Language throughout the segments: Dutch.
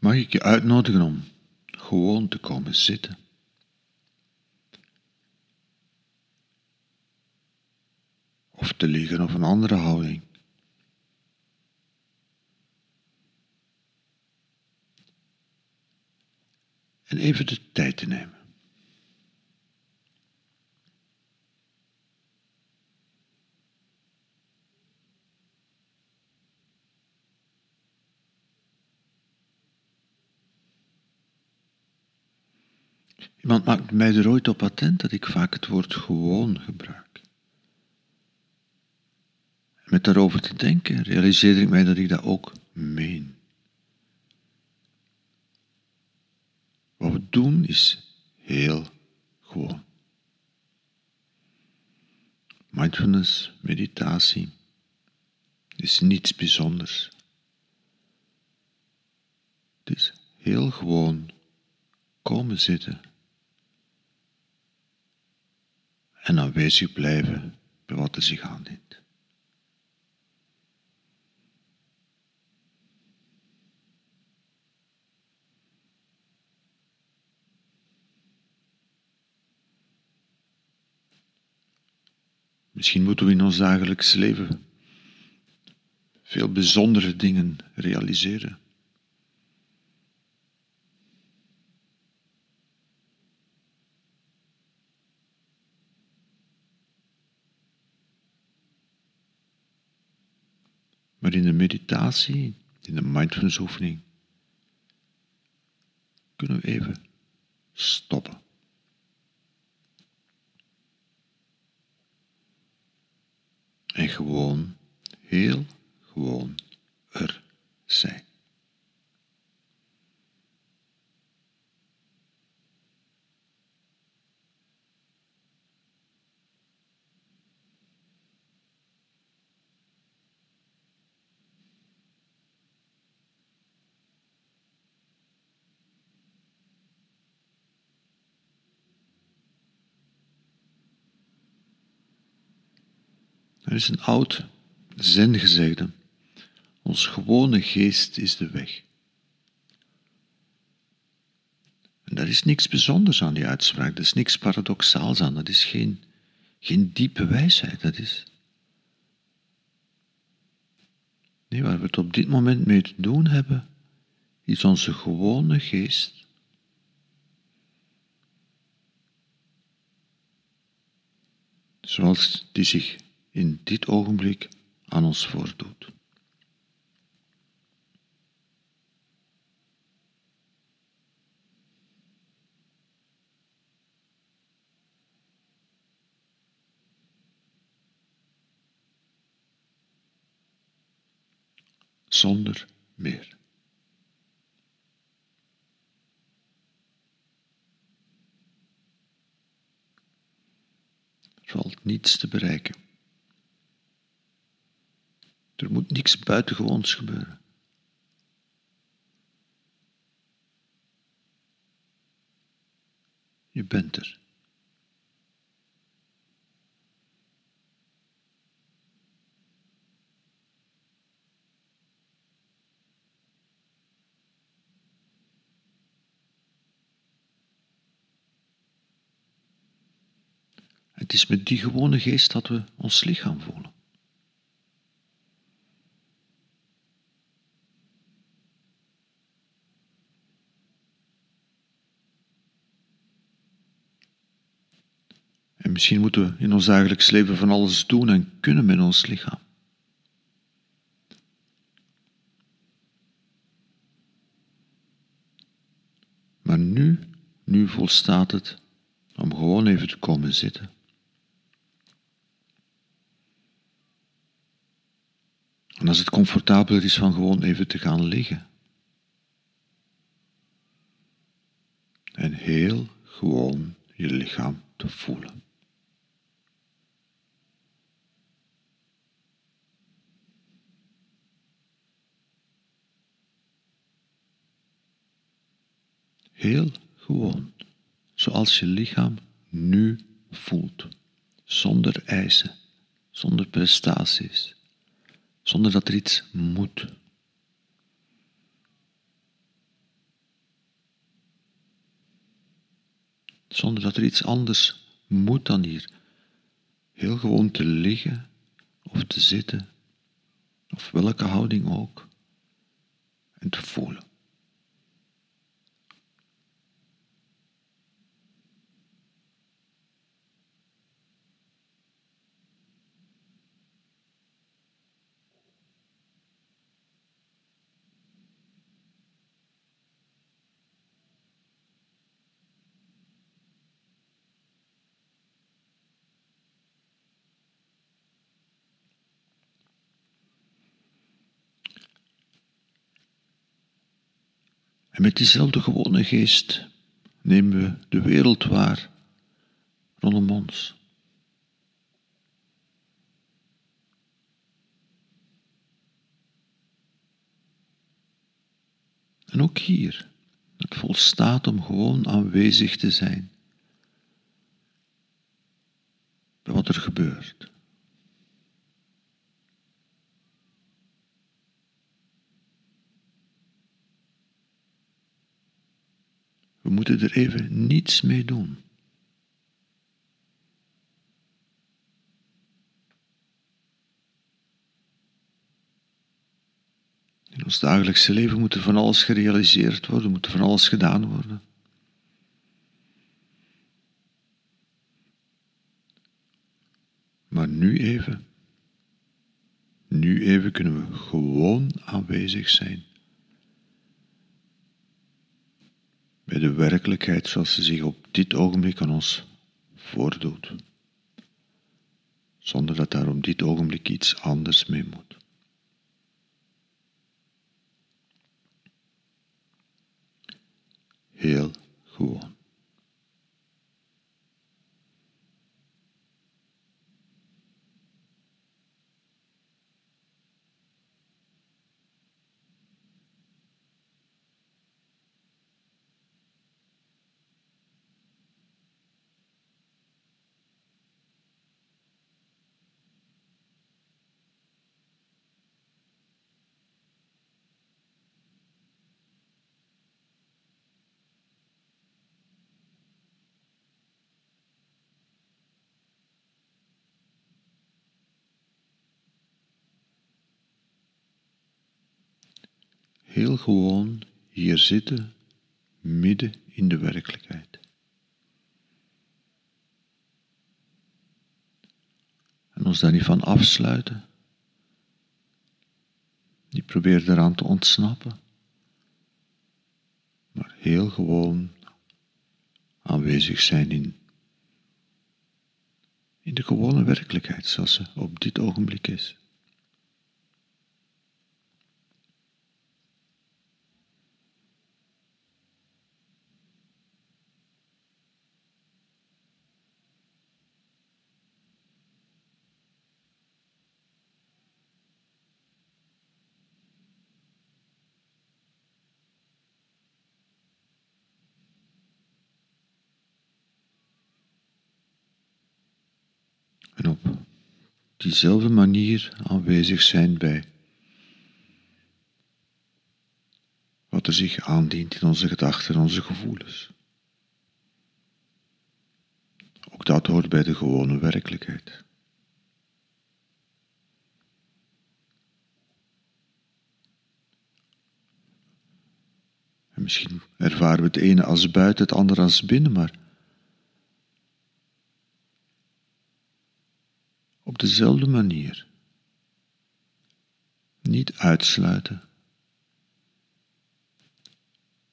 mag ik je uitnodigen om gewoon te komen zitten. Of te liggen of een andere houding. En even de tijd te nemen. Iemand maakt mij er ooit op attent dat ik vaak het woord gewoon gebruik. met daarover te denken realiseerde ik mij dat ik dat ook meen. Wat we doen is heel gewoon. Mindfulness, meditatie, is niets bijzonders. Het is heel gewoon komen zitten en aanwezig blijven bij wat er zich aandient. Misschien moeten we in ons dagelijks leven veel bijzondere dingen realiseren. Maar in de meditatie, in de mindfulness oefening, kunnen we even stoppen. En gewoon, heel gewoon er is een oud zengezegde. Ons gewone geest is de weg. En daar is niks bijzonders aan die uitspraak, er is niks paradoxaals aan, dat is geen, geen diepe wijsheid, dat is... Nee, waar we het op dit moment mee te doen hebben, is onze gewone geest. Zoals die zich in dit ogenblik aan ons voordoet. Zonder meer. Er valt niets te bereiken. Er moet niks buitengewoons gebeuren. Je bent er. Het is met die gewone geest dat we ons lichaam voelen. Misschien moeten we in ons dagelijks leven van alles doen en kunnen met ons lichaam. Maar nu, nu volstaat het om gewoon even te komen zitten. En als het comfortabeler is van gewoon even te gaan liggen. En heel gewoon je lichaam te voelen. Heel gewoon, zoals je lichaam nu voelt, zonder eisen, zonder prestaties, zonder dat er iets moet. Zonder dat er iets anders moet dan hier. Heel gewoon te liggen of te zitten, of welke houding ook, en te voelen. En met diezelfde gewone geest nemen we de wereld waar rondom ons. En ook hier, het volstaat om gewoon aanwezig te zijn bij wat er gebeurt. We moeten er even niets mee doen. In ons dagelijkse leven moet er van alles gerealiseerd worden, moet er van alles gedaan worden. Maar nu even, nu even kunnen we gewoon aanwezig zijn. Bij de werkelijkheid zoals ze zich op dit ogenblik aan ons voordoet, zonder dat daar op dit ogenblik iets anders mee moet. Heel gewoon. Heel gewoon hier zitten, midden in de werkelijkheid. En ons daar niet van afsluiten. Niet proberen eraan te ontsnappen. Maar heel gewoon aanwezig zijn in, in de gewone werkelijkheid zoals ze op dit ogenblik is. En op diezelfde manier aanwezig zijn bij wat er zich aandient in onze gedachten en onze gevoelens. Ook dat hoort bij de gewone werkelijkheid. En misschien ervaren we het ene als buiten, het andere als binnen, maar op dezelfde manier. Niet uitsluiten.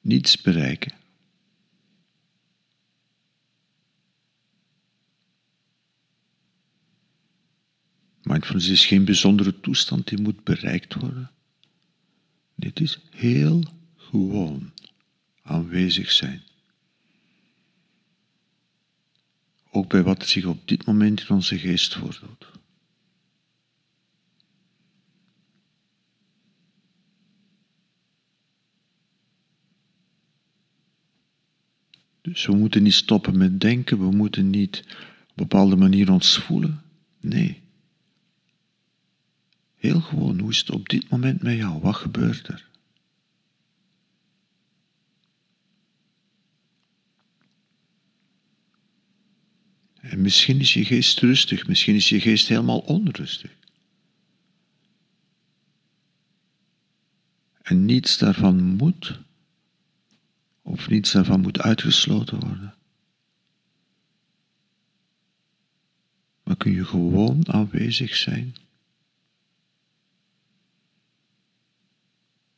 Niets bereiken. Mindfulness is geen bijzondere toestand die moet bereikt worden. Dit is heel gewoon aanwezig zijn. Ook bij wat zich op dit moment in onze geest voordoet. Dus we moeten niet stoppen met denken, we moeten niet op een bepaalde manier ons voelen. Nee. Heel gewoon, hoe is het op dit moment met jou? Wat gebeurt er? En misschien is je geest rustig, misschien is je geest helemaal onrustig. En niets daarvan moet, of niets daarvan moet uitgesloten worden. Maar kun je gewoon aanwezig zijn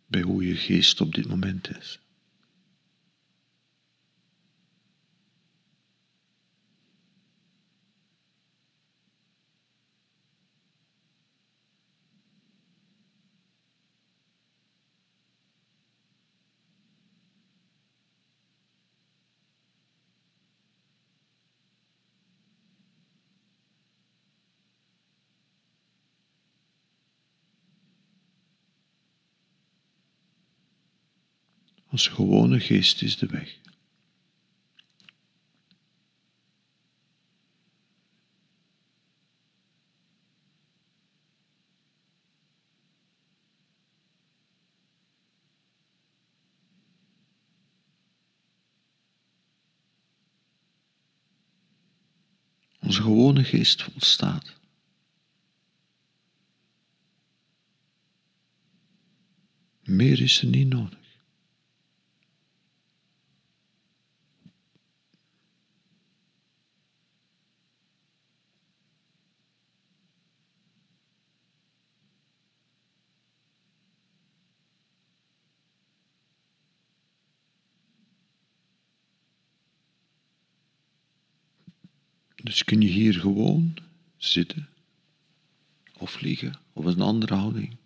bij hoe je geest op dit moment is. Onze gewone geest is de weg. Onze gewone geest volstaat. Meer is er niet nodig. Dus kun je hier gewoon zitten of liggen of een andere houding.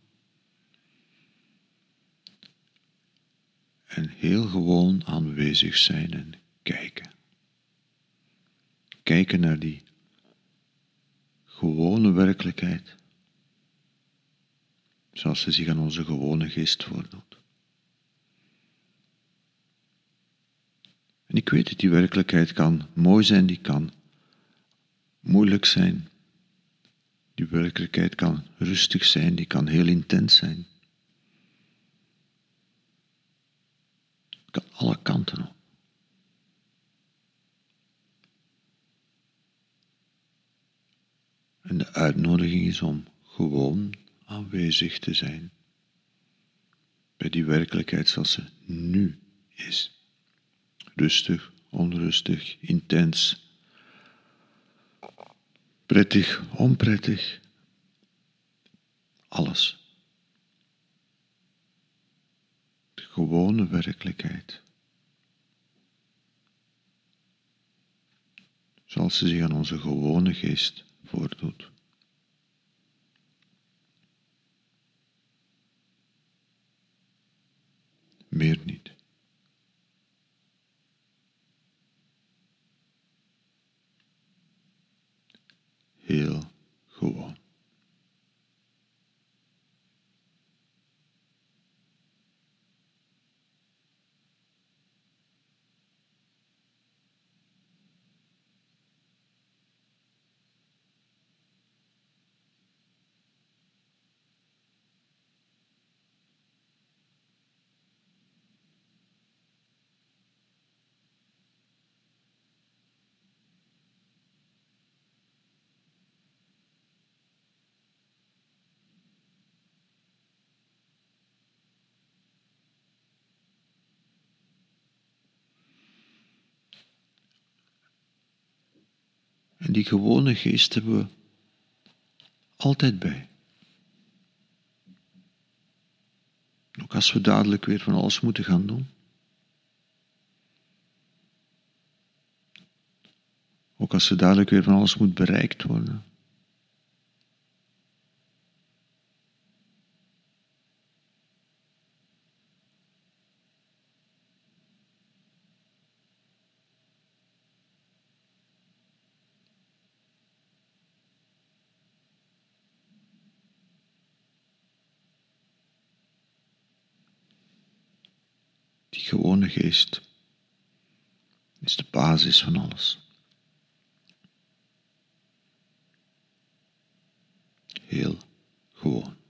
En heel gewoon aanwezig zijn en kijken. Kijken naar die gewone werkelijkheid, zoals ze zich aan onze gewone geest voordoet. En ik weet dat die werkelijkheid kan mooi zijn, die kan moeilijk zijn. Die werkelijkheid kan rustig zijn, die kan heel intens zijn. Kan alle kanten op. En de uitnodiging is om gewoon aanwezig te zijn bij die werkelijkheid zoals ze nu is. Rustig, onrustig, intens, prettig, onprettig, alles. De gewone werkelijkheid. Zoals ze zich aan onze gewone geest voordoet. Meer niet. Heel die gewone geest hebben we altijd bij. Ook als we dadelijk weer van alles moeten gaan doen. Ook als er dadelijk weer van alles moet bereikt worden. geest is de basis van alles. Heel gewoon.